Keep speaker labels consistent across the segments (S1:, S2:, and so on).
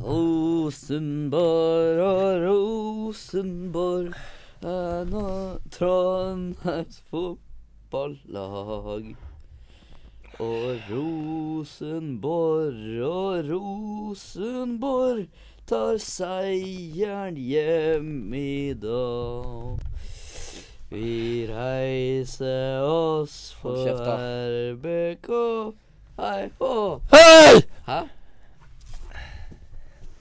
S1: Rosenborg og Rosenborg er nå Trondheims fotballag. Og Rosenborg og Rosenborg tar seieren hjem i dag. Vi reiser oss for. RBK. Hei hå.
S2: Hei!
S1: Hæ?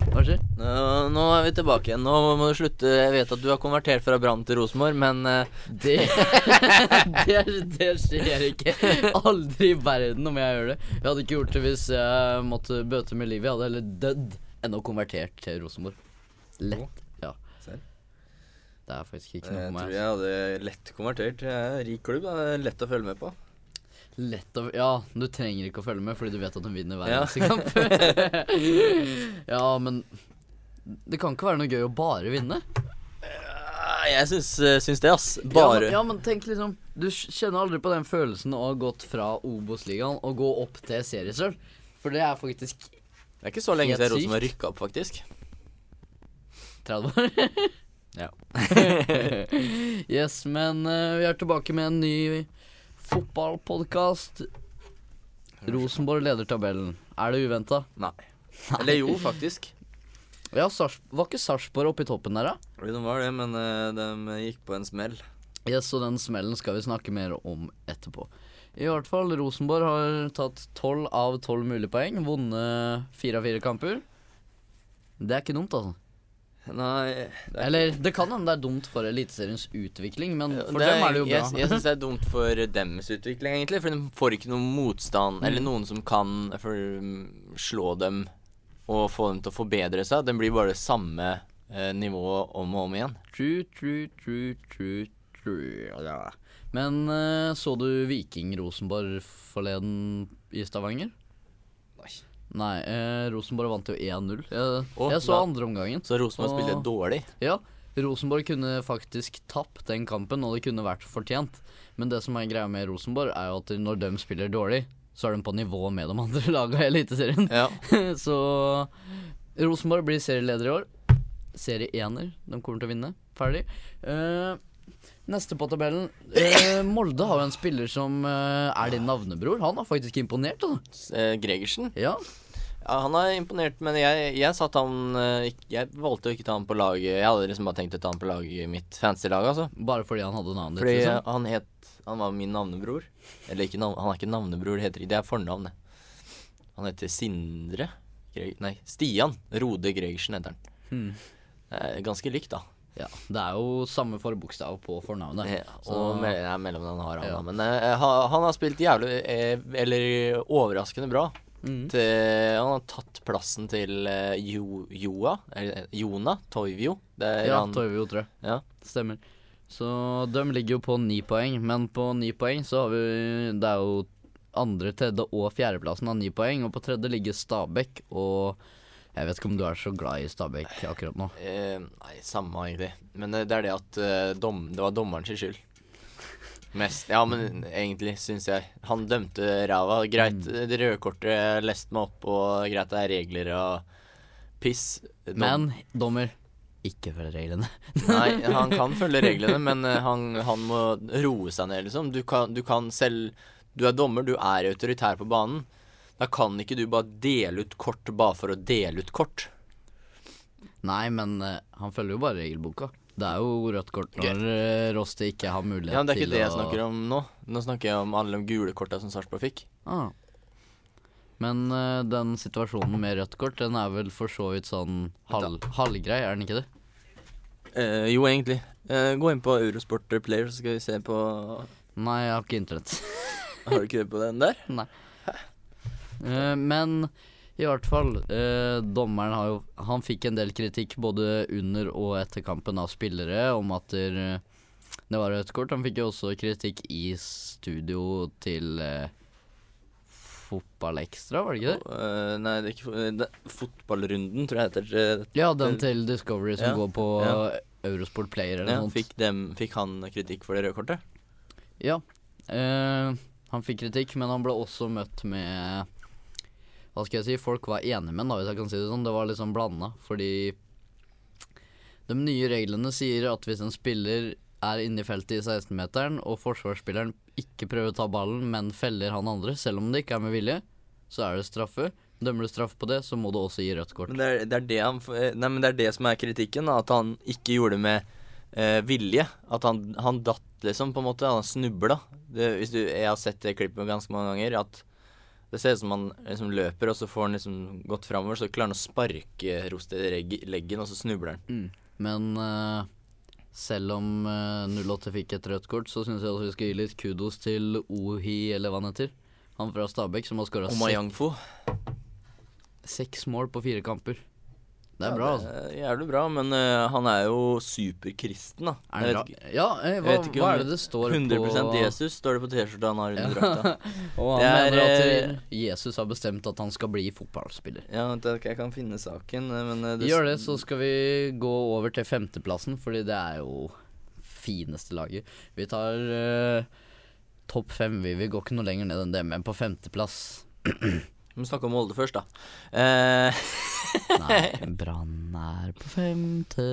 S1: Hva skjer?
S2: Nå, nå er vi tilbake igjen. Nå må du slutte. Jeg vet at du har konvertert fra Brann til Rosenborg, men uh,
S1: Det, det, det skjer ikke. Aldri i verden om jeg gjør det. Jeg hadde ikke gjort det hvis jeg måtte bøte med livet. Jeg hadde heller dødd enn å konvertert til Rosenborg. Lett. Ja. Det er faktisk ikke
S2: jeg
S1: noe for
S2: tror
S1: meg.
S2: jeg hadde lett konvertert. Jeg er rik klubb. Det er lett å følge med på.
S1: Lett å Ja, du trenger ikke å følge med fordi du vet at hun vinner hver
S2: Ja.
S1: eneste kamp. ja, men det kan ikke være noe gøy å bare vinne.
S2: Jeg syns, eh, syns det, ass.
S1: Ja,
S2: Bare
S1: men, ja, men tenk liksom Du kjenner aldri på den følelsen å ha gått fra Obos-ligaen og gå opp til seriesølv. For det er faktisk
S2: Det er ikke så lenge siden. Rosenborg rykka opp, faktisk.
S1: 30 år.
S2: Ja.
S1: yes, men uh, vi er tilbake med en ny fotballpodkast. Rosenborg leder tabellen. Er det uventa?
S2: Nei. Eller jo, faktisk.
S1: Ja, Sars var ikke Sarpsborg oppe i toppen der, da?
S2: De var det, men uh, de gikk på en smell.
S1: Yes, og den smellen skal vi snakke mer om etterpå. I hvert fall, Rosenborg har tatt tolv av tolv mulige poeng. Vunnet fire av fire kamper. Det er ikke dumt, altså.
S2: Nei det er,
S1: Eller det kan hende det er dumt for Eliteseriens utvikling, men for
S2: det
S1: dem er det jo bra.
S2: Jeg, jeg syns det er dumt for deres utvikling, egentlig. For de får ikke noen motstand, eller noen som kan for, mm, slå dem og få dem til å forbedre seg. Den blir bare det samme eh, nivået om og om igjen.
S1: True, true, true, true, true. Ja. Men eh, så du Viking Rosenborg forleden i Stavanger?
S2: Nei.
S1: Eh, Rosenborg vant jo 1-0. Jeg, jeg så
S2: da-
S1: andre omgangen.
S2: Så Rosenborg
S1: og...
S2: spilte dårlig.
S1: Ja, Rosenborg kunne faktisk tapt den kampen, og det kunne vært fortjent. Men det som er greia med Rosenborg, er jo at når de spiller dårlig, så er de på nivå med de andre lagene i Eliteserien.
S2: Ja.
S1: så Rosenborg blir serieleder i år. Serieener. De kommer til å vinne. Ferdig. Eh, neste på tabellen. Eh, Molde har jo en spiller som eh, er din navnebror. Han har faktisk imponert. Altså.
S2: Eh, Gregersen.
S1: Ja.
S2: Ja, han har imponert, men jeg, jeg satt han eh, Jeg valgte å ikke ta han på laget. Jeg hadde liksom bare tenkt å ta han på laget mitt fancy-lag, altså.
S1: Bare fordi han hadde navnet
S2: Fordi.
S1: Liksom.
S2: han het Han var min navnebror. Eller ikke navn, han er ikke navnebror, det heter ikke Det er fornavnet. Han heter Sindre Greg, Nei, Stian Rode Gregersen heter han.
S1: Hmm.
S2: Er ganske likt, da.
S1: Ja, Det er jo samme forbokstav på fornavnet. Ja,
S2: og me ja, mellomnavn har han,
S1: Ja.
S2: Men eh, han har spilt jævlig eh, Eller overraskende bra.
S1: Mm.
S2: Til, han har tatt plassen til eh, jo, Joa eller, Jona Toivio. Det
S1: Ja,
S2: han
S1: Toivio, tror jeg.
S2: Ja.
S1: Stemmer. Så de ligger jo på ni poeng, men på ni poeng så har vi Det er jo andre, tredje og fjerdeplassen har ni poeng, og på tredje ligger Stabæk, og jeg vet ikke om du er så glad i Stabæk akkurat nå.
S2: Eh, nei, samme egentlig. Men eh, det er det at eh, dom, det var dommeren sin skyld. Mest. Ja, men egentlig syns jeg Han dømte ræva. Greit, det røde kortet leste meg opp, og greit det er regler og piss. Dom-
S1: Men dommer, ikke følger reglene.
S2: Nei, han kan følge reglene, men eh, han, han må roe seg ned, liksom. Du kan, du kan selv Du er dommer, du er autoritær på banen. Da kan ikke du bare dele ut kort bare for å dele ut kort.
S1: Nei, men uh, han følger jo bare regelboka. Det er jo rødt kort når okay. Rosti ikke har mulighet til
S2: Ja, men Det er ikke det jeg
S1: å
S2: snakker om nå. Nå snakker jeg om alle de gule korta som Sarpsborg fikk.
S1: Ah. Men uh, den situasjonen med rødt kort, den er vel for så vidt sånn halv, halvgrei, er den ikke det?
S2: Uh, jo, egentlig. Uh, gå inn på Eurosport Player, så skal vi se på
S1: Nei, jeg har ikke internett.
S2: Har du ikke det på den der?
S1: Nei. Eh, men i hvert fall, eh, dommeren har jo Han fikk en del kritikk både under og etter kampen av spillere om at der, eh, det var rødt kort. Han fikk jo også kritikk i studio til Fotballekstra, var det ikke det?
S2: Uh, nei, det er ikke det, Fotballrunden, tror jeg heter.
S1: Ja, den til Discovery som
S2: Ja,
S1: går på
S2: ja.
S1: Eurosport Player eller
S2: Ja,
S1: noe
S2: fikk, dem, fikk han kritikk for det røde kortet?
S1: Ja. Eh, han fikk kritikk, men han ble også møtt med Hva skal jeg si, folk var enige med den, hvis jeg kan si det sånn. Det var liksom blanda, fordi de nye reglene sier at hvis en spiller er inne i feltet i 16-meteren, og forsvarsspilleren ikke prøver å ta ballen, men feller han andre, selv om det ikke er med vilje, så er det straffe. Dømmer du straffe på det, så må du også gi rødt kort.
S2: Men det er det, er det, han, nei, men det er det som er kritikken, at han ikke gjorde det med eh, vilje. At han, han datt, liksom, på en måte. Han snubla. Jeg har sett det klippet ganske mange ganger, at det ser ut som han liksom løper, og så får han liksom gått framover, så klarer han å sparke Rost i leggen, og så snubler han.
S1: Mm. Men uh, selv om uh, 08 fikk et rødt kort, så syns jeg også vi skal gi litt kudos til Ohi, eller hva han heter. Han fra Stabæk som har skåra
S2: Og
S1: seks mål på fire kamper. Det er bra, altså.
S2: Det er jævlig bra, men uh, han er jo superkristen, da.
S1: Er det
S2: Jeg vet ikke-
S1: Ja, eh, hva,
S2: vet ikke
S1: hva er det det står
S2: 100
S1: på
S2: Jesus står det på T-skjorta han har under drakta.
S1: Og han
S2: Det er,
S1: mener at
S2: eh,
S1: Jesus har bestemt at han skal bli fotballspiller.
S2: Ja, jeg kan finne saken, eh, men det
S1: Gjør det, så skal vi gå over til femteplassen, fordi det er jo fineste laget. Vi tar uh, topp fem, vi. Vi går ikke noe lenger ned enn det, men på femteplass
S2: Vi må snakke om Molde først, da. Eh,
S1: Nei, Brann er på femte.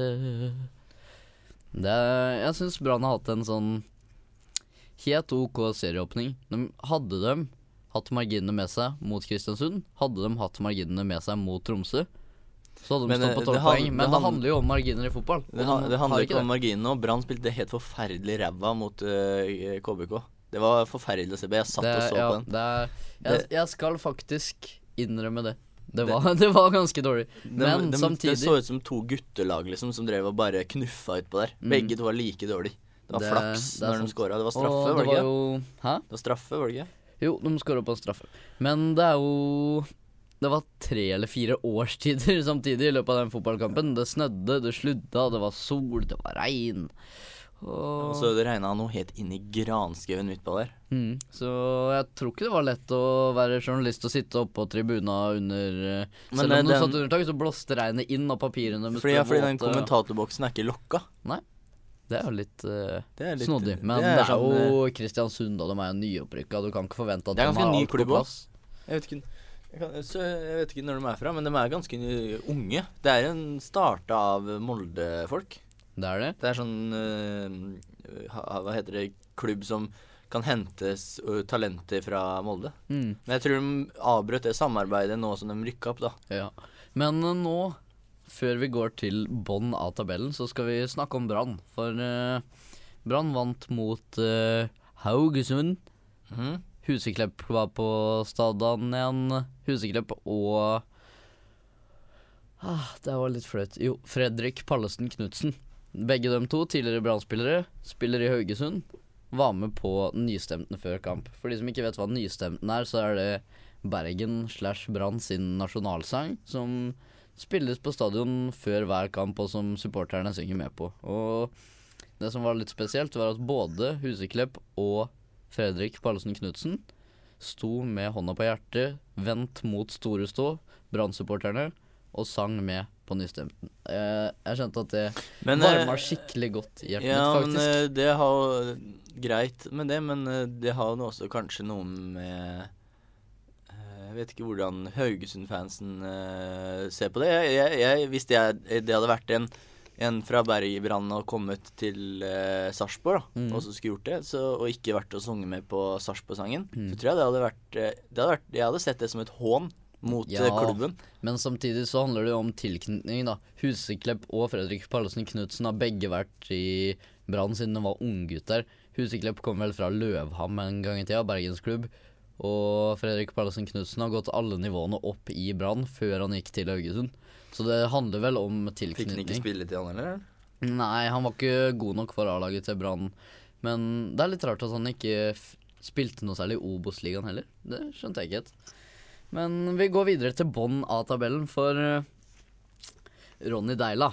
S1: Det jeg syns Brann har hatt en sånn helt OK serieåpning. De, hadde de hatt marginene med seg mot Kristiansund, hadde de hatt marginene med seg mot Tromsø, så hadde de
S2: Men,
S1: stått
S2: eh,
S1: på tolv poeng. Men det
S2: han-
S1: handler jo om marginer i fotball.
S2: det, han-
S1: de
S2: det handler ikke om
S1: det.
S2: marginene, og Brann spilte helt forferdelig ræva mot uh, KBK. Det var forferdelig å se på. Jeg satt og så
S1: ja,
S2: på den.
S1: Det er, jeg, jeg skal faktisk innrømme det. Det var, det var ganske dårlig. Men
S2: de,
S1: samtidig
S2: Det så ut som to guttelag liksom som drev og bare knuffa utpå der.
S1: Mm.
S2: Begge to var like dårlige. Det var
S1: Det-
S2: flaks
S1: det
S2: når de skåra. Det var straffe,
S1: og
S2: var
S1: det
S2: det ikke?
S1: jo Hæ?
S2: Det var straffe, var det ikke?
S1: Jo, de skåra på en straffe. Men det er jo Det var tre eller fire årstider samtidig i løpet av den fotballkampen. Det snødde, det sludda, det var sol, det var regn.
S2: Og
S1: Og,
S2: så det regna noe helt inn i granskauen utpå der.
S1: mm, så jeg tror ikke det var lett å være journalist og sitte oppå på tribuna under eh,
S2: Men,
S1: Selv
S2: eh,
S1: om de
S2: den-
S1: satt under tak, så blåste regnet inn, av papirene
S2: Fordi, ja, fordi den kommentatorboksen er ikke lokka. Nei.
S1: Det er jo litt, uh,
S2: Det er litt
S1: snodig. Men det
S2: det
S1: er,
S2: er sånn,
S1: jo Kristiansund, og de er jo nyopprykka. Du kan ikke forvente at
S2: er
S1: de har alt på plass.
S2: Jeg vet ikke jeg, kan, jeg vet ikke når de er fra, men de er ganske unge. Det er en start av Molde-folk.
S1: Det er det.
S2: Det er sånn uh, Hva heter det Klubb som kan hentes uh, talenter fra Molde.
S1: Mm.
S2: Men jeg tror de avbrøt det samarbeidet nå som de rykka opp, da.
S1: Ja. Men uh, nå, før vi går til bånn av tabellen, så skal vi snakke om Brann. For Brann vant mot Haugesund.
S2: Mm.
S1: Huseklepp var på stadion igjen. Huseklepp og ah, Det var litt flaut. Jo, Fredrik Pallesen Knutsen. Begge dem to, tidligere Brann-spillere, spiller i Haugesund. Var med på Nystemten før kamp. For de som ikke vet hva Nystemten er, så er det Bergen slash Brann sin nasjonalsang, som spilles på stadion før hver kamp, og som supporterne synger med på. Og det som var litt spesielt, var at både Huseklepp og Fredrik Pallesen Knutsen sto med hånda på hjertet, vendt mot Storestå, Brann-supporterne, og sang med på Nystemten. Jeg, jeg kjente at det
S2: Men, eh,
S1: varma skikkelig godt i hjertet
S2: ja,
S1: mitt,
S2: faktisk.
S1: faktisk.
S2: Men, det har Greit med det, men det har også kanskje noe med Jeg vet ikke hvordan Haugesund-fansen ser på det. Jeg, jeg, jeg, hvis det, er, det hadde vært en, en fra Bergbrann og kommet til uh, Sarpsborg,
S1: Mm.
S2: og så skulle gjort det, så, og ikke vært og sunget med på Sarpsborg-sangen,
S1: Mm.
S2: så tror jeg det hadde vært, eh, det hadde vært Jeg hadde sett det som et hån mot
S1: Ja.
S2: eh, klubben.
S1: Men samtidig så handler det jo om tilknytning, da. Huseklepp og Fredrik Pallesen Knutsen har begge vært i Brann siden de var unggutter. Huseklepp kom vel fra Løvham en gang i tida, bergensklubb. Og Fredrik Pallesen Knutsen har gått alle nivåene opp i Brann før han gikk til Haugesund. Så det handler vel om tilknytning.
S2: Fikk han ikke spille til han heller?
S1: Nei, han var ikke god nok for A-laget til Brann. Men det er litt rart at han ikke spilte noe særlig i Obos-ligaen heller. Det skjønte jeg ikke helt. Men vi går videre til bånn av tabellen for eh, Ronny Deila.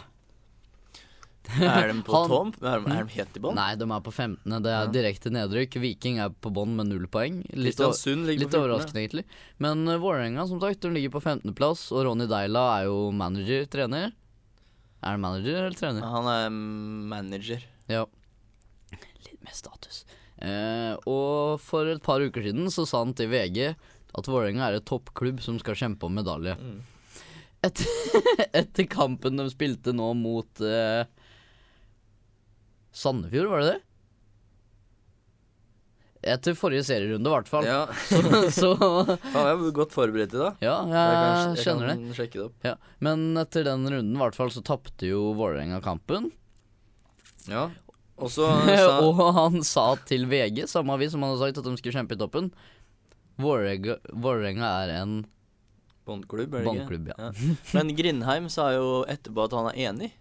S2: Er de på
S1: Han-
S2: tom? Er de, er de helt i bånn?
S1: Nei, de er på 15. Det er direkte nedrykk. Viking er på bånn med null poeng. Litt, litt
S2: på 14.
S1: overraskende, egentlig. Men uh, Vålerenga som sagt, de ligger på 15.-plass, og Ronny Deila er jo manager, trener. Er han manager eller trener?
S2: Han er manager.
S1: Ja. Litt mer status. Eh, og for et par uker siden så sa han til VG at Vålerenga er et toppklubb som skal kjempe om medalje.
S2: Mm.
S1: Etter, etter kampen de spilte nå mot eh, Sandefjord, var det det? Etter forrige serierunde, i hvert fall.
S2: Ja,
S1: så
S2: Faen, jeg er godt forberedt i dag.
S1: Ja,
S2: Jeg kan-
S1: jeg skjønner det.
S2: Kan sjekke det opp.
S1: Ja. Men etter den runden, i hvert fall, så tapte jo Vålerenga kampen.
S2: Ja. Og så sa
S1: og han sa til VG, samme avis som han hadde sagt at de skulle kjempe i toppen Vålerenga er en
S2: Båndklubb, er det ikke?
S1: ja.
S2: Ja. Men Grindheim sa jo etterpå at han er enig.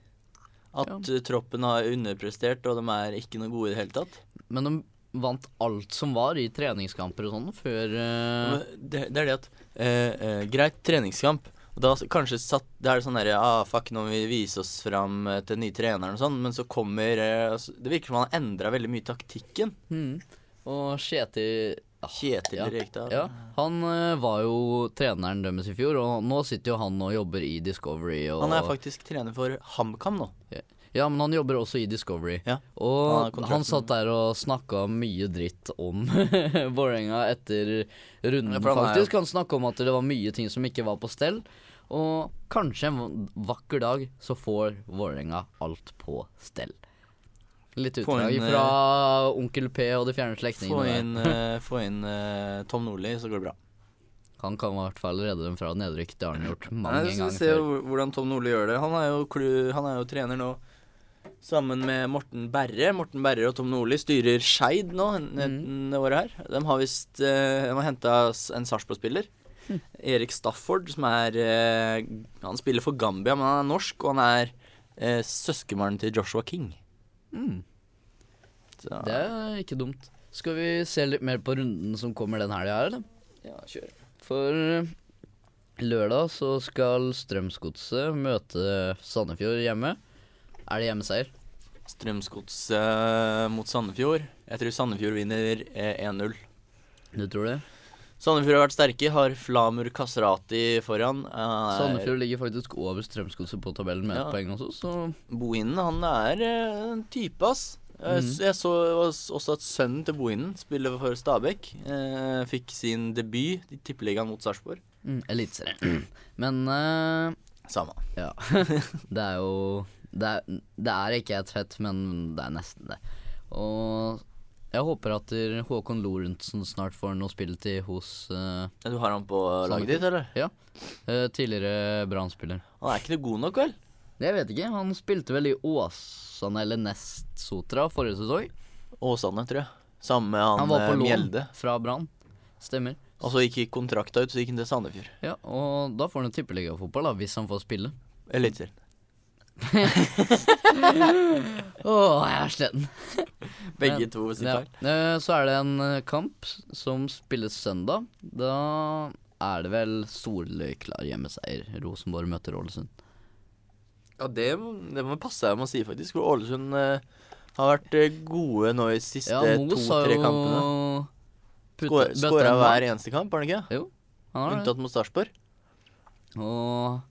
S2: At ja. troppen har underprestert, og de er ikke noe gode i det hele tatt.
S1: Men de vant alt som var i treningskamper og sånn, før
S2: uh... Det, det er det at uh, uh, Greit, treningskamp. Da kanskje satt Det er sånn derre ah, Fuck, nå må vi vise oss fram til nye treneren og sånn, men så kommer altså, Det virker som han har endra veldig mye taktikken.
S1: Mm. Og Kjetil
S2: Kjetil
S1: ja.
S2: Rekdal.
S1: Ja, han uh, var jo treneren deres i fjor, og nå sitter jo han og jobber i Discovery. Og,
S2: Han er faktisk trener for HamKam nå.
S1: Ja, men han jobber også i Discovery.
S2: Ja. Han
S1: Og
S2: kontrakten.
S1: han satt der og snakka mye dritt om Vålerenga etter runden,
S2: Ja, han
S1: faktisk. Han snakka om at det var mye ting som ikke var på stell. Og kanskje en vakker dag så får Vålerenga alt på stell. Litt utdrag
S2: inn,
S1: fra Onkel P og de fjerne slektningene.
S2: eh, få inn uh, Tom Nordli, så går det bra.
S1: Han kan i hvert fall redde dem fra nedrykk. Det har han gjort mange
S2: Nei, så
S1: Vi
S2: Se jo hvordan Tom Nordli gjør det. Han er jo, han er jo trener nå sammen med Morten Berre. Morten Berre og Tom Nordli styrer Skeid nå
S1: Mm.
S2: det året her. De har visst eh, De har henta en Sarpsborg-spiller.
S1: Mm.
S2: Erik Stafford, som er eh, Han spiller for Gambia, men han er norsk, og han er eh, søskenbarn til Joshua King.
S1: Mm, det er ikke dumt. Skal vi se litt mer på runden som kommer den helga her, eller?
S2: ja, kjør.
S1: For eh, lørdag så skal Strømsgodset møte Sandefjord hjemme. Er det hjemmeseier?
S2: Strømsgods eh, mot Sandefjord. Jeg tror Sandefjord vinner eh, 1-0.
S1: Du tror det?
S2: Sandefjord har vært sterke, har Flamur Kasrati foran. Er...
S1: Sandefjord ligger faktisk over Strømsgodset på tabellen med ett
S2: Ja.
S1: poeng også, så
S2: Bohinen, han er eh, en type, ass. Mm. Jeg så også at sønnen til Bohinen spiller for Stabæk. Eh, fikk sin debut i Tippeligaen mot Sarpsborg.
S1: mm, eliteserie. Men eh,
S2: Samme.
S1: ja. det er jo det er, det er ikke et fett, men det er nesten det. Og jeg håper at Håkon Lorentzen snart får noe spill til hos uh,
S2: Ja, Du har han på laget ditt, eller?
S1: eh, tidligere Brann-spiller.
S2: Han er ikke noe god nok, vel?
S1: Jeg vet ikke. Han spilte vel i Åsane eller Nest Sotra forrige sesong.
S2: Åsane, tror jeg. Samme med han,
S1: Han var på
S2: eh,
S1: lån
S2: Mjelde.
S1: fra Brann. Stemmer.
S2: Og så gikk kontrakta ut, så gikk han til Sandefjord.
S1: Ja, og da får han tippeligafotball, hvis han får spille.
S2: Eliteserien.
S1: Å, jeg er sliten.
S2: Begge
S1: to
S2: to her.
S1: Ja. Eh, Så er det en eh, kamp som spilles søndag. Da er det vel soleklar hjemmeseier. Rosenborg møter Ålesund.
S2: Ja, det, det må passe jeg å si, faktisk. For Ålesund eh, har vært eh, gode nå i siste
S1: Ja,
S2: to-tre kampene. Skåra hver eneste kamp, har han ikke?
S1: Han har det.
S2: Unntatt mot Sarpsborg.
S1: Og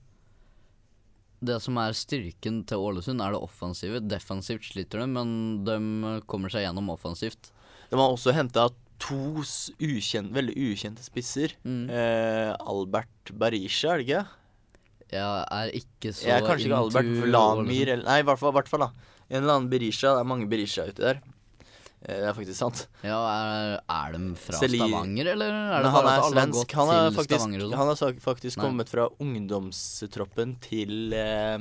S1: det som er styrken til Ålesund, er det offensive. Defensivt sliter de, men de kommer seg gjennom offensivt.
S2: De har også henta to ukjent, veldig ukjente spisser.
S1: Mm.
S2: Eh, Albert Berisha, er det ikke?
S1: Jeg er ikke så
S2: Jeg er kanskje ikke Albert
S1: Vlamir,
S2: eller Nei, i hvert fall, i hvert fall da. En eller annen Berisha. Det er mange Berisha ute der. Eh, det er faktisk sant.
S1: Ja, er, er de fra
S2: Seli-
S1: Stavanger, eller er det
S2: han er svensk. Han er faktisk,
S1: sånn?
S2: han har faktisk kommet fra ungdomstroppen til eh,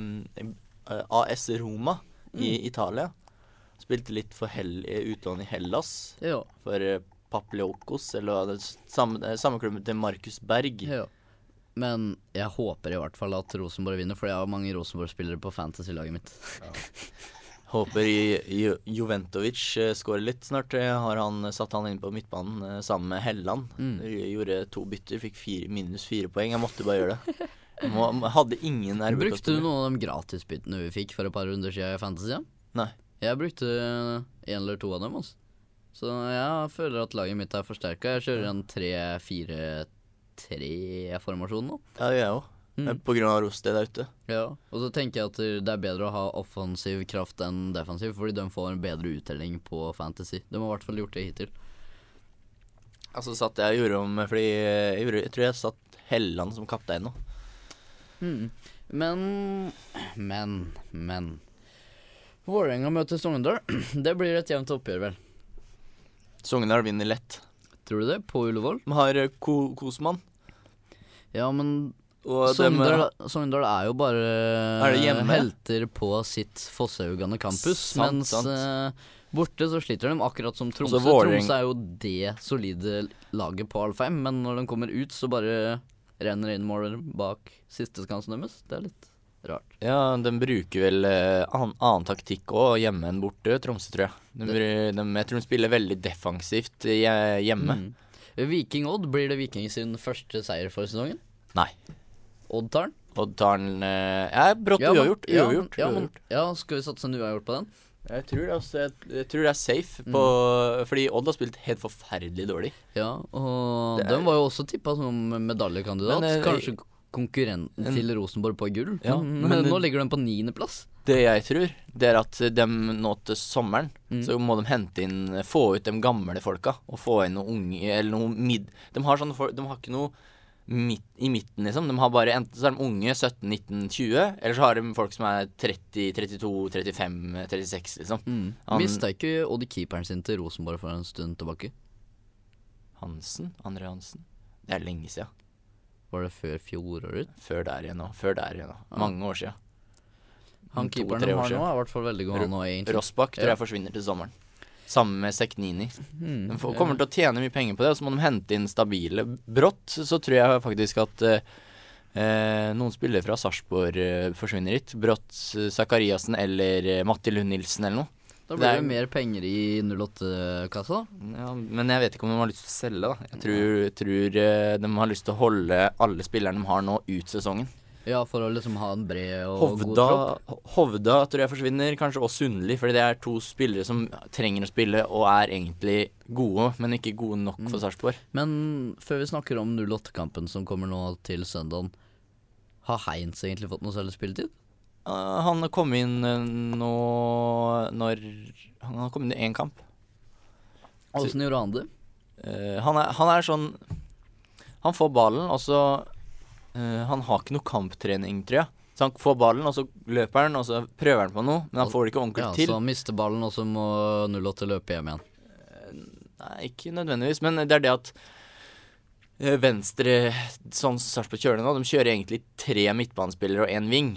S2: AS Roma i
S1: Mm.
S2: Italia. Spilte litt for hell, i utlån i Hellas
S1: Ja,
S2: for eh, Papliokos, eller er, samme, eh, samme klubben til Markus Berg.
S1: ja. Men jeg håper i hvert fall at Rosenborg vinner, for jeg har mange Rosenborg-spillere på fantasy-laget mitt.
S2: Håper Juventovic eh, skårer litt snart. Eh, Har han satt han inn på midtbanen eh, sammen med Helland.
S1: Mm.
S2: Gjorde to bytter, fikk fire, minus fire poeng. Jeg måtte bare gjøre det. Må, hadde ingen
S1: Brukte du noen av de gratisbyttene vi fikk for et par runder siden i Fantasy?
S2: Nei.
S1: Jeg brukte en eller to av dem, Også. Så jeg føler at laget mitt er forsterka. Jeg kjører en 3-4-3-formasjon nå.
S2: Ja, det gjør jeg òg.
S1: Mm.
S2: Grunn av Rosted der ute.
S1: Ja, og så tenker jeg at det er bedre å ha offensiv kraft enn defensiv, fordi de får en bedre uttelling på Fantasy. De har i hvert fall gjort det hittil.
S2: Altså satt jeg og gjorde om Fordi jeg, gjorde, jeg tror jeg satt Helland som kaptein nå.
S1: Mm. Men Men, men Vålerenga møter Sogndal. Det blir et jevnt oppgjør, vel.
S2: Sogndal vinner lett.
S1: Tror du det? På Ullevål?
S2: De har Kosmann Ko Kosman.
S1: Ja, men
S2: Og
S1: Sogndal, Sogndal er jo bare
S2: Er
S1: helter på sitt Fosshaugane campus,
S2: Sant,
S1: mens
S2: sant.
S1: eh, borte så sliter de akkurat som Tromsø.
S2: Altså,
S1: Tromsø er jo det solide laget på Alfheim, men når de kommer ut, så bare renner inn måler bak sisteskansen deres. Det er litt rart.
S2: Ja, de bruker vel eh, annen, annen taktikk òg, hjemme enn borte, Tromsø, tror jeg. De, de, jeg tror de spiller veldig defensivt eh, hjemme.
S1: Mm. Viking Odd, blir det Viking sin første seier for sesongen?
S2: Nei.
S1: Odd tar den?
S2: Odd tar den eh, Ja, brått
S1: Ja, men-
S2: uavgjort.
S1: ja,
S2: Uavgjort.
S1: Ja, men,
S2: uavgjort.
S1: ja, skal vi satse en uavgjort på den?
S2: Jeg tror det, altså, jeg, jeg tror det er safe, på, fordi Odd har spilt helt forferdelig dårlig.
S1: Ja, og
S2: Det er-
S1: den var jo også tippa som medaljekandidat.
S2: Men, eh,
S1: Kanskje konkurrenten
S2: en-
S1: til Rosenborg på gull.
S2: Ja,
S1: men,
S2: men-
S1: nå ligger den på niendeplass.
S2: Det jeg tror, det er at de nå til sommeren
S1: Mm.
S2: så må de hente inn Få ut de gamle folka, og få inn noen unge Eller noe mid... De har sånne folk De har ikke noe midt, i midten, liksom. De har bare Enten så er de unge 17, 19, 20, eller så har de folk som er 30, 32, 35, 36, liksom.
S1: Mm.
S2: Han-
S1: Mista ikke Oddy keeperen sin til Rosenborg for en stund tilbake?
S2: Hansen? André Hansen? Det er lenge siden.
S1: Var det før fjoråret?
S2: Før der igjen nå. Før der igjen nå. Mange år siden.
S1: Han keeperen de har nå, er i hvert fall veldig god, òg.
S2: Rossbakk tror jeg forsvinner til sommeren. Sammen med Seknini.
S1: Mm.
S2: De får, kommer til å tjene mye penger på det, og så må de hente inn stabile. Brått så tror jeg faktisk at eh, eh, noen spillere fra Sarpsborg eh, forsvinner hit. Brått eh, Zakariassen eller eh, Matti Lund Nilsen eller noe.
S1: Da
S2: det
S1: blir
S2: er-
S1: det mer penger i 08-kassa.
S2: Ja, men jeg vet ikke om de har lyst til å selge, da. Jeg tror, tror eh, de har lyst til å holde alle spillerne de har nå, ut sesongen.
S1: Ja, for å liksom ha en bred og god tropp.
S2: Hovda tror jeg forsvinner, kanskje også Sundli, fordi det er to spillere som trenger å spille og er egentlig gode, men ikke gode nok for Sarpsborg.
S1: Men før vi snakker om 08-kampen som kommer nå til søndagen, har Heinz egentlig fått noe særlig spilletid?
S2: Uh, han kom inn uh, nå når Han har kommet inn i én kamp.
S1: Åssen gjorde han det?
S2: Uh, han, er, han er sånn Han får ballen, og så uh, Han har ikke noe kamptrening, tror jeg. Så han får ballen, og så løper han, og så prøver han på noe, men han får det ikke ordentlig
S1: Ja,
S2: til.
S1: Så han mister ballen, og så må 08 løpe hjem igjen.
S2: Nei, ikke nødvendigvis, men det er det at eh, Venstre, sånn Sarpsborg kjører kjølene, nå, de kjører egentlig tre midtbanespillere og én wing.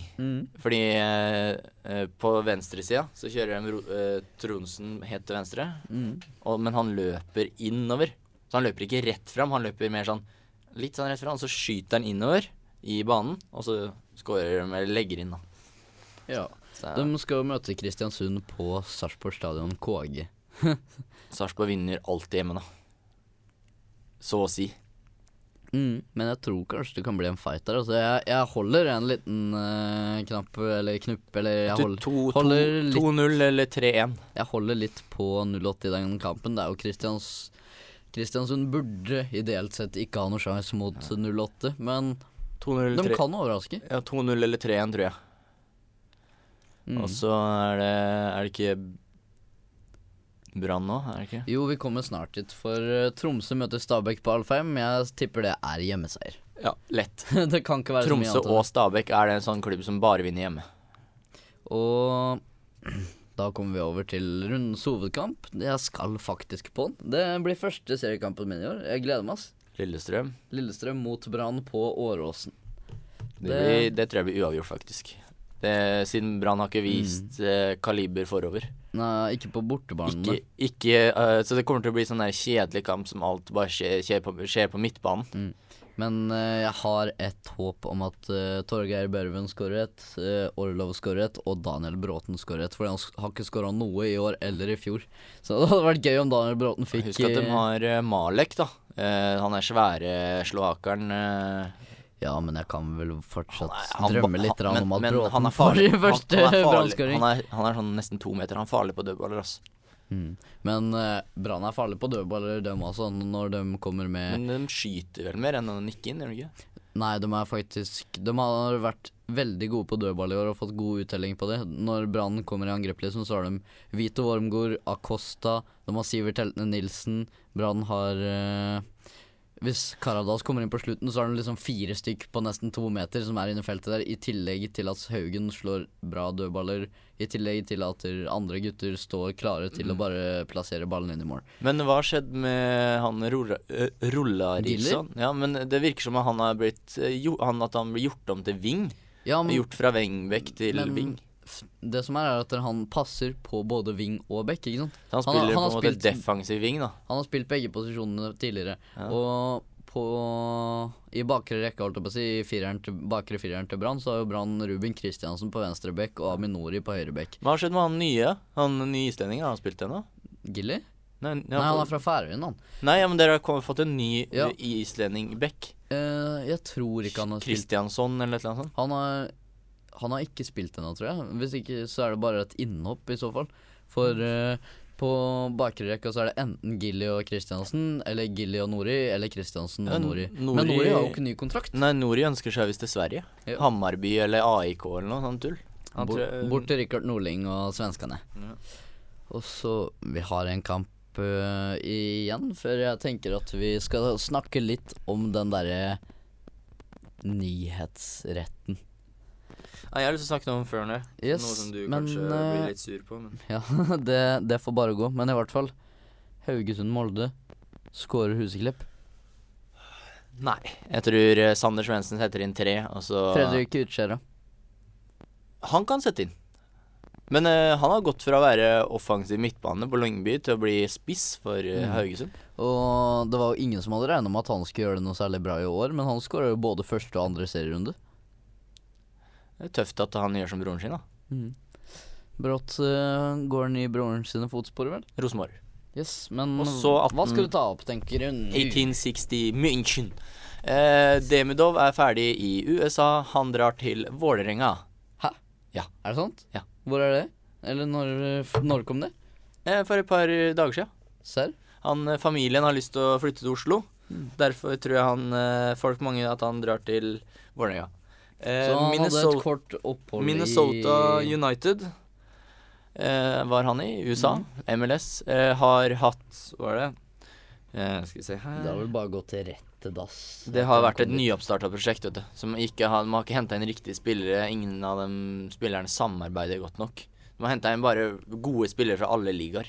S2: Fordi eh, eh, på venstresida så kjører de eh, Tronsen helt til venstre,
S1: Mm.
S2: og, men han løper innover. Så han løper ikke rett fram, han løper mer sånn litt sånn rett fram, og så skyter han innover i banen, og så skårer de, eller legger inn, da.
S1: Ja.
S2: Så
S1: De skal møte Kristiansund på Sarpsborg stadion KG.
S2: Sarpsborg vinner alltid hjemme, da. Så å si.
S1: Mm. Men jeg tror kanskje det kan bli en fight der. Altså, jeg, jeg holder en liten uh, knapp eller knupp, eller jeg, hold,
S2: to- to-
S1: holder
S2: 2-0 eller 3-1.
S1: jeg holder litt på 0-8 i den kampen. Det er jo Kristians Kristiansund burde ideelt sett ikke ha noe sjanse mot 08, men de kan overraske.
S2: Ja, 2-0 eller 3-1, tror jeg.
S1: Mm.
S2: Og så er det Er det ikke Brann nå? Er det ikke?
S1: Jo, vi kommer snart dit, for eh, Tromsø møter Stabæk på Alfheim. Jeg tipper det er hjemmeseier.
S2: Ja, lett.
S1: det kan ikke være så mye
S2: Tromsø
S1: annet. Tromsø
S2: og. Stabæk er det en sånn klubb som bare vinner hjemme.
S1: Og da kommer vi over til rundens hovedkamp. Jeg skal faktisk på den. Det blir første seriekampen min i år. Jeg gleder meg. ass.
S2: Lillestrøm.
S1: Lillestrøm mot Brann på Åråsen.
S2: Det,
S1: Det-
S2: blir, det tror jeg blir uavgjort, faktisk. Det, siden Brann har ikke
S1: Mm.
S2: vist eh, kaliber forover.
S1: Nei, ikke på bortebanen.
S2: Ikke, ikke eh, Så det kommer til å bli sånn der kjedelig kamp som alt bare skjer, skjer, på, skjer på midtbanen.
S1: Men eh, jeg har et håp om at uh, Torgeir Børven skårer et, uh, Orlov skårer et, og Daniel Bråten skårer et. For han har ikke skåra noe i år eller i fjor. Så det hadde vært gøy om Daniel Bråten fikk
S2: Husk at de har Malek, da. Uh, han er svære slovakeren. Uh,
S1: Ja, men jeg kan vel fortsatt
S2: er- han-
S1: drømme litt
S2: han-
S1: om at Bråten
S2: han
S1: får første brannskåring.
S2: han, han, han er sånn nesten to meter. Han er farlig på dødballer, ass.
S1: Mm. Men uh, Brann er farlig på dødballer, dem også, når de kommer med
S2: Men de skyter vel mer enn å nikke inn, gjør de ikke?
S1: Nei, de er faktisk De har vært veldig gode på dødball i år og fått god uttelling på det. Når Brann kommer i angrep, liksom, så har de Vito Wormgård, Acosta, de har Sivert Heltene Nilsen. Brann har eh, Hvis Karadas kommer inn på slutten, så er det liksom fire stykk på nesten to meter som er inne i feltet der, i tillegg til at Haugen slår bra dødballer. I tillegg til at andre gutter står klare til å bare plassere ballen inn i mål.
S2: Men hva har skjedd med han Rolla- Rilsson Ja, men det virker som at han har blitt eh, han, At han blir gjort om til wing.
S1: Ja, men,
S2: Gjort fra wingback til
S1: men
S2: wing.
S1: Det som er, er at han passer på både wing og back, ikke sant?
S2: Han
S1: han
S2: spiller
S1: han
S2: på en måte
S1: spilt-
S2: defensiv wing, da.
S1: Han har spilt begge posisjonene tidligere.
S2: Ja.
S1: Og på I bakre rekke, holdt jeg på å si, i fireren til, bakre fireren til Brann, så har jo Brann Ruben Kristiansen på venstre bekk og Aminori på høyre bekk.
S2: Hva har skjedd med han nye? Han nye islendingen, har han spilt ennå?
S1: Gilly?
S2: Nei,
S1: Nei, han er fra Færøyene, han.
S2: Nei, ja, men dere har fått en ny
S1: Ja.
S2: ja. islending-back.
S1: Uh, jeg tror ikke han har spilt
S2: Kristiansson eller annet sånt.
S1: Han har, han har ikke spilt ennå, tror jeg. Hvis ikke, så er det bare et innhopp, i så fall. For uh, på bakre rekka så er det enten Gilly og Kristiansen, eller Gilly og Nori, eller Kristiansen og Nori.
S2: Nori-
S1: Men Nori har jo ikke ny kontrakt.
S2: Nei, Nori ønsker seg visst til Sverige.
S1: Ja.
S2: Hammarby eller AIK eller noe sånt tull.
S1: Bort, bort til Rikard Norling og svenskene.
S2: Ja.
S1: Og så Vi har en kamp uh, igjen, før jeg tenker at vi skal snakke litt om den derre nyhetsretten.
S2: Nei, jeg har lyst til å snakke noe om før.
S1: Yes,
S2: noe som du
S1: men,
S2: kanskje
S1: eh,
S2: blir litt sur på. Men.
S1: Ja, det, det får bare gå. Men i hvert fall Haugesund-Molde skårer Huseklipp.
S2: Nei. Jeg tror eh, Sander Svendsen setter inn tre, og så
S1: Fredrik Utskjæra.
S2: Han kan sette inn. Men uh, han har gått fra å være offensiv midtbane på Lyngby til å bli spiss for
S1: Mm.
S2: Haugesund.
S1: Og det var jo ingen som hadde regna med at han skulle gjøre det noe særlig bra i år, men han skåra jo både første og andre serierunde.
S2: Det er tøft at han gjør som broren sin, da.
S1: Brått uh, går han i broren sine fotspor, vel?
S2: Rosenborg.
S1: Yes, men
S2: Og så
S1: hva skal du ta opp, tenker du?
S2: 1860 München. Eh, Demidov er ferdig i USA. Han drar til Vålerenga.
S1: Er det sant?
S2: Ja.
S1: Hvor er det? Eller når, når kom det?
S2: Eh, for et par dager siden.
S1: Serr?
S2: Han, eh, familien har lyst til å flytte til Oslo. Derfor tror jeg han, eh, folk mange at han drar til Vålerenga. Eh,
S1: Så han hadde et kort opphold
S2: Minnesota
S1: i
S2: United eh, var han i. USA. MLS. Eh, har hatt Hva er det? Eh, skal vi se her
S1: Det har vel bare gått til rett til dass.
S2: Det har vært et nyoppstarta prosjekt, vet du. Som ikke har, man har ikke henta inn riktige spillere. Ingen av de spillerne samarbeider godt nok. Man har henta inn bare gode spillere fra alle ligaer.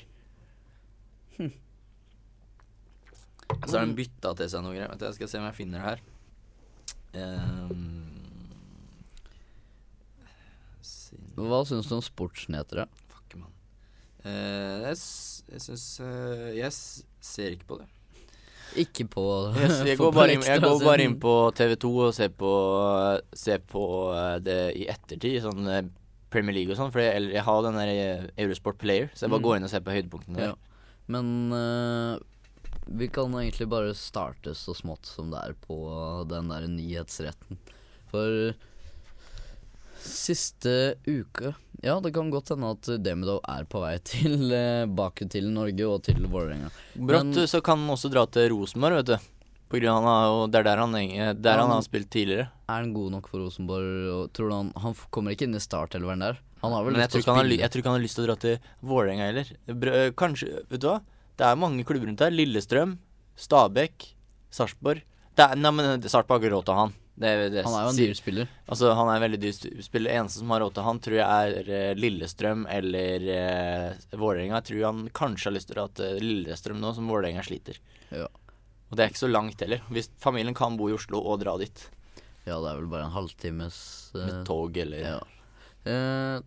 S2: Så har de bytta til seg noe greier. Jeg skal se om jeg finner det her. Ehm, sin-
S1: Hva syns du om sportsnyheter? da?
S2: Fuck, mann. Uh, jeg syns uh, Jeg ser ikke på det.
S1: Ikke på
S2: Jeg, jeg, går bare inn, jeg går bare inn på TV2 og ser på, ser på eh, det i ettertid, sånn eh, Premier League og sånn. For jeg, jeg har den der eh, Eurosport Player, så jeg bare
S1: Mm.
S2: går inn og ser på høydepunktene der.
S1: Ja. Men uh, vi kan egentlig bare starte så smått som det er på den der nyhetsretten. For siste uke Ja, det kan godt hende at Demidov er på vei tilbake til Norge og til Vålerenga.
S2: Brått
S1: Men-
S2: så kan han også dra til Rosenborg, vet du. På grunn av han har jo, Det er der han, der han
S1: Han-
S2: har spilt tidligere.
S1: Er han god nok for Rosenborg? Og tror du han Han kommer ikke inn i startelveren der? Han har vel
S2: Men
S1: lyst til å
S2: har,
S1: spille?
S2: jeg tror ikke han har lyst til å dra til Vålerenga heller. Br øh, kanskje Vet du hva? Det er mange klubber rundt her. Lillestrøm, Stabæk, Sarpsborg. Nei, men Sarpsborg har ikke råd til han. Det, det,
S1: Han er jo en dyr spiller.
S2: Altså, han er en veldig dyr spiller. Eneste som har råd til han, tror jeg er eh, Lillestrøm eller eh, Vålerenga. Jeg tror han kanskje har lyst til å dra til Lillestrøm nå, som Vålerenga sliter.
S1: Ja.
S2: Og det er ikke så langt heller. Hvis familien kan bo i Oslo og dra dit
S1: Ja, det er vel bare en halvtimes eh,
S2: med tog eller
S1: Ja. Eh,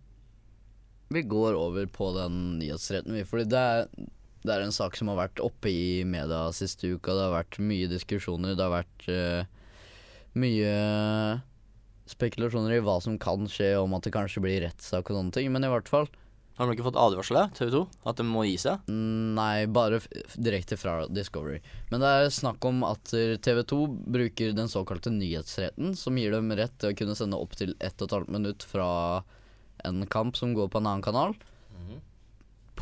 S1: vi går over på den nyhetsretten, vi. Fordi det er, det er en sak som har vært oppe i media siste uka. Det har vært mye diskusjoner. Det har vært eh, mye spekulasjoner i hva som kan skje, om at det kanskje blir rettssak og sånne ting. Men i hvert fall
S2: Har de ikke fått advarsel TV 2? At de må gi seg?
S1: mm, Nei, bare direkte fra Discovery. Men det er snakk om at TV 2 bruker den såkalte nyhetsretten, som gir dem rett til å kunne sende opptil 1 12 minutt fra en kamp som går på en annen kanal,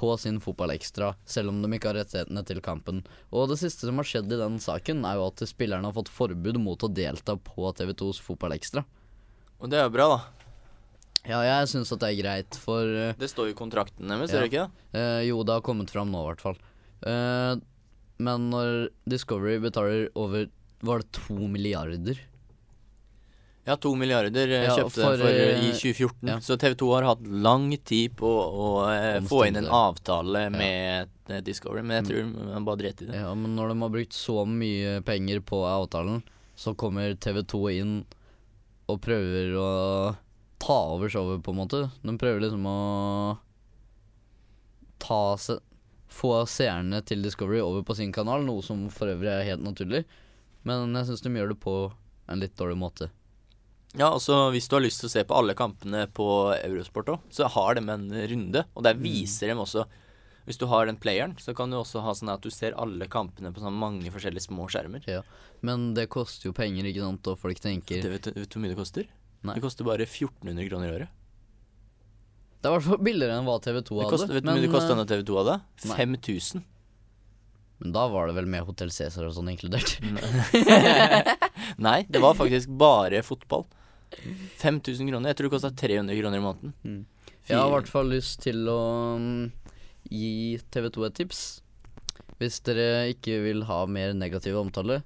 S1: på sin fotballekstra, selv om de ikke har rettighetene til kampen. Og det siste som har skjedd i den saken, er jo at spillerne har fått forbud mot å delta på TV2s fotballekstra.
S2: Og det er jo bra, da.
S1: Ja, jeg syns at det er greit, for uh,
S2: Det står jo i kontrakten deres,
S1: Ja.
S2: gjør det ikke? det?
S1: Uh, jo, det har kommet fram nå, i hvert fall. Uh, men når Discovery betaler over Var det to milliarder?
S2: Ja, to milliarder eh,
S1: Ja,
S2: kjøpte
S1: for,
S2: for, eh, i
S1: eh,
S2: 2014.
S1: ja.
S2: Så TV 2 har hatt lang tid på å eh, få inn en avtale med eh, Discovery, men jeg tror man bare drept i det.
S1: Ja, men når de har brukt så mye penger på avtalen, så kommer TV2 inn og prøver å ta over showet, på en måte. De prøver liksom å ta se få seerne til Discovery over på sin kanal, noe som for øvrig er helt naturlig. Men jeg syns de gjør det på en litt dårlig måte.
S2: Ja, altså Hvis du har lyst til å se på alle kampene på Eurosport òg, så har de en runde. Og der viser de også Hvis du har den playeren, så kan du også ha sånn at du ser alle kampene på sånn mange forskjellige små skjermer.
S1: Ja, Men det koster jo penger, ikke sant, og folk tenker
S2: Det vet, du- vet du hvor mye det koster?
S1: Nei.
S2: Det koster bare 1400 kroner i året.
S1: Det er i hvert fall billigere enn hva TV2
S2: Det
S1: hadde.
S2: koster, vet du hvor mye det kosta
S1: eh,
S2: TV 2 hadde?
S1: nei.
S2: 5000.
S1: men da var det vel med Hotell Cæsar og sånn inkludert.
S2: Nei, det var faktisk bare fotball. 5000 kroner. Jeg tror det kosta 300 kroner i måneden.
S1: Mm. Jeg har i hvert fall lyst til å mm, gi TV2 et tips. Hvis dere ikke vil ha mer negativ omtale,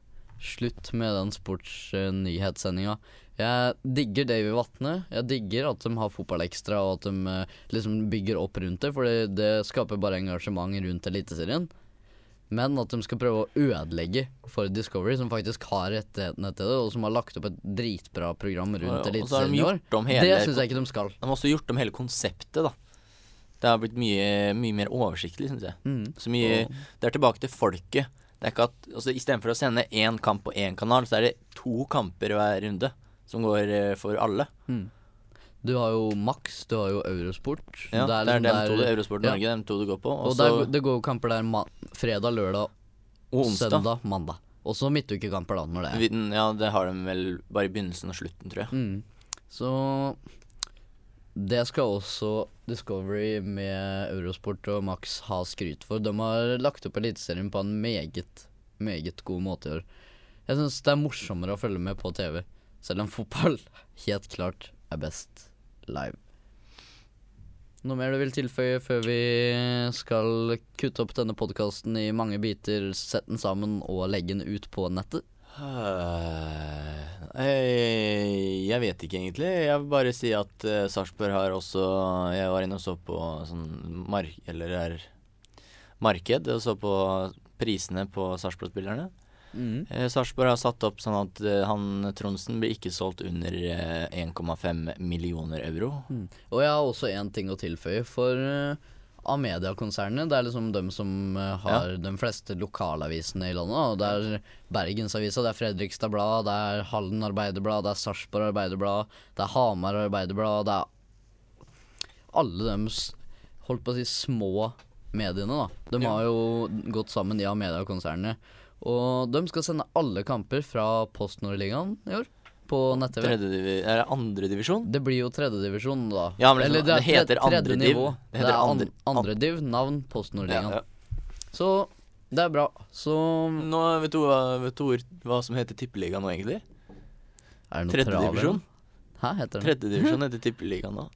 S1: slutt med den sportsnyhetssendinga. Jeg digger Davy Vatne. Jeg digger at de har fotballekstra, og at de eh, liksom bygger opp rundt det, for det, skaper bare engasjement rundt Eliteserien. Men at de skal prøve å ødelegge for Discovery, som faktisk har rettighetene til det, og som har lagt opp et dritbra program rundt
S2: ja, ja.
S1: Eliteserien i år.
S2: hele
S1: Det syns jeg ikke de skal.
S2: De har også gjort om hele konseptet, da. Det har blitt mye, mye mer oversiktlig, syns jeg.
S1: Mm.
S2: Så mye Det er tilbake til folket. Det er ikke at altså, Istedenfor å sende én kamp på én kanal, så er det to kamper hver runde som går eh, for alle.
S1: Mm. Du har jo Max, du har jo Eurosport.
S2: Ja, det er,
S1: liksom
S2: dem to, det er Eurosport
S1: ja.
S2: Norge, dem to du går på.
S1: Og der, det går jo kamper der fredag, lørdag,
S2: og onsdag.
S1: søndag, mandag. Og så midtukekamper, da, når det er.
S2: Ja, det har de vel bare i begynnelsen og slutten, tror jeg.
S1: Mm. Så det skal også Discovery med Eurosport og Max ha skryt for. De har lagt opp Eliteserien på en meget, meget god måte i år. Jeg syns det er morsommere å følge med på TV, selv om fotball helt klart er best live. Noe mer du vil tilføye før vi skal kutte opp denne podkasten i mange biter, sette den sammen og legge den ut på nettet?
S2: Eh, Jeg vet ikke egentlig. Jeg vil bare si at uh, Sarpsborg har også Jeg var inne og så på sånn mark... Eller er marked, og så på prisene på Sarpsborg-spillerne.
S1: Mm.
S2: Eh, Sarpsborg har satt opp sånn at eh, han Tronsen blir ikke solgt under eh, 1,5 millioner euro.
S1: Mm. Og jeg har også én ting å tilføye. For av Amedia-konsernene, det er liksom dem som eh, har de fleste lokalavisene i landet. Og det er Bergensavisa, det er Fredrikstad Blad, det er Halden Arbeiderblad, det er Sarpsborg Arbeiderblad, det er Hamar Arbeiderblad, det er alle dems holdt på å si små mediene, da. De
S2: Ja.
S1: har jo gått sammen i Amedia-konsernene. Og de skal sende alle kamper fra Post Nord-ligaen i år på nett-TV.
S2: Er det andre divisjon?
S1: Det blir jo tredjedivisjon, da.
S2: Ja, men
S1: Eller
S2: det
S1: det,
S2: heter andre div. Det heter
S1: er
S2: andre-
S1: andre div, navn Post Nord-ligaen.
S2: Ja, ja.
S1: Så det er bra. Så
S2: Nå vet du, hva, vet du hva som heter tippeligaen nå, egentlig?
S1: er det noe
S2: Tredjedivisjon?
S1: Hæ, heter det?
S2: Tredje divisjon heter tippeligaen nå.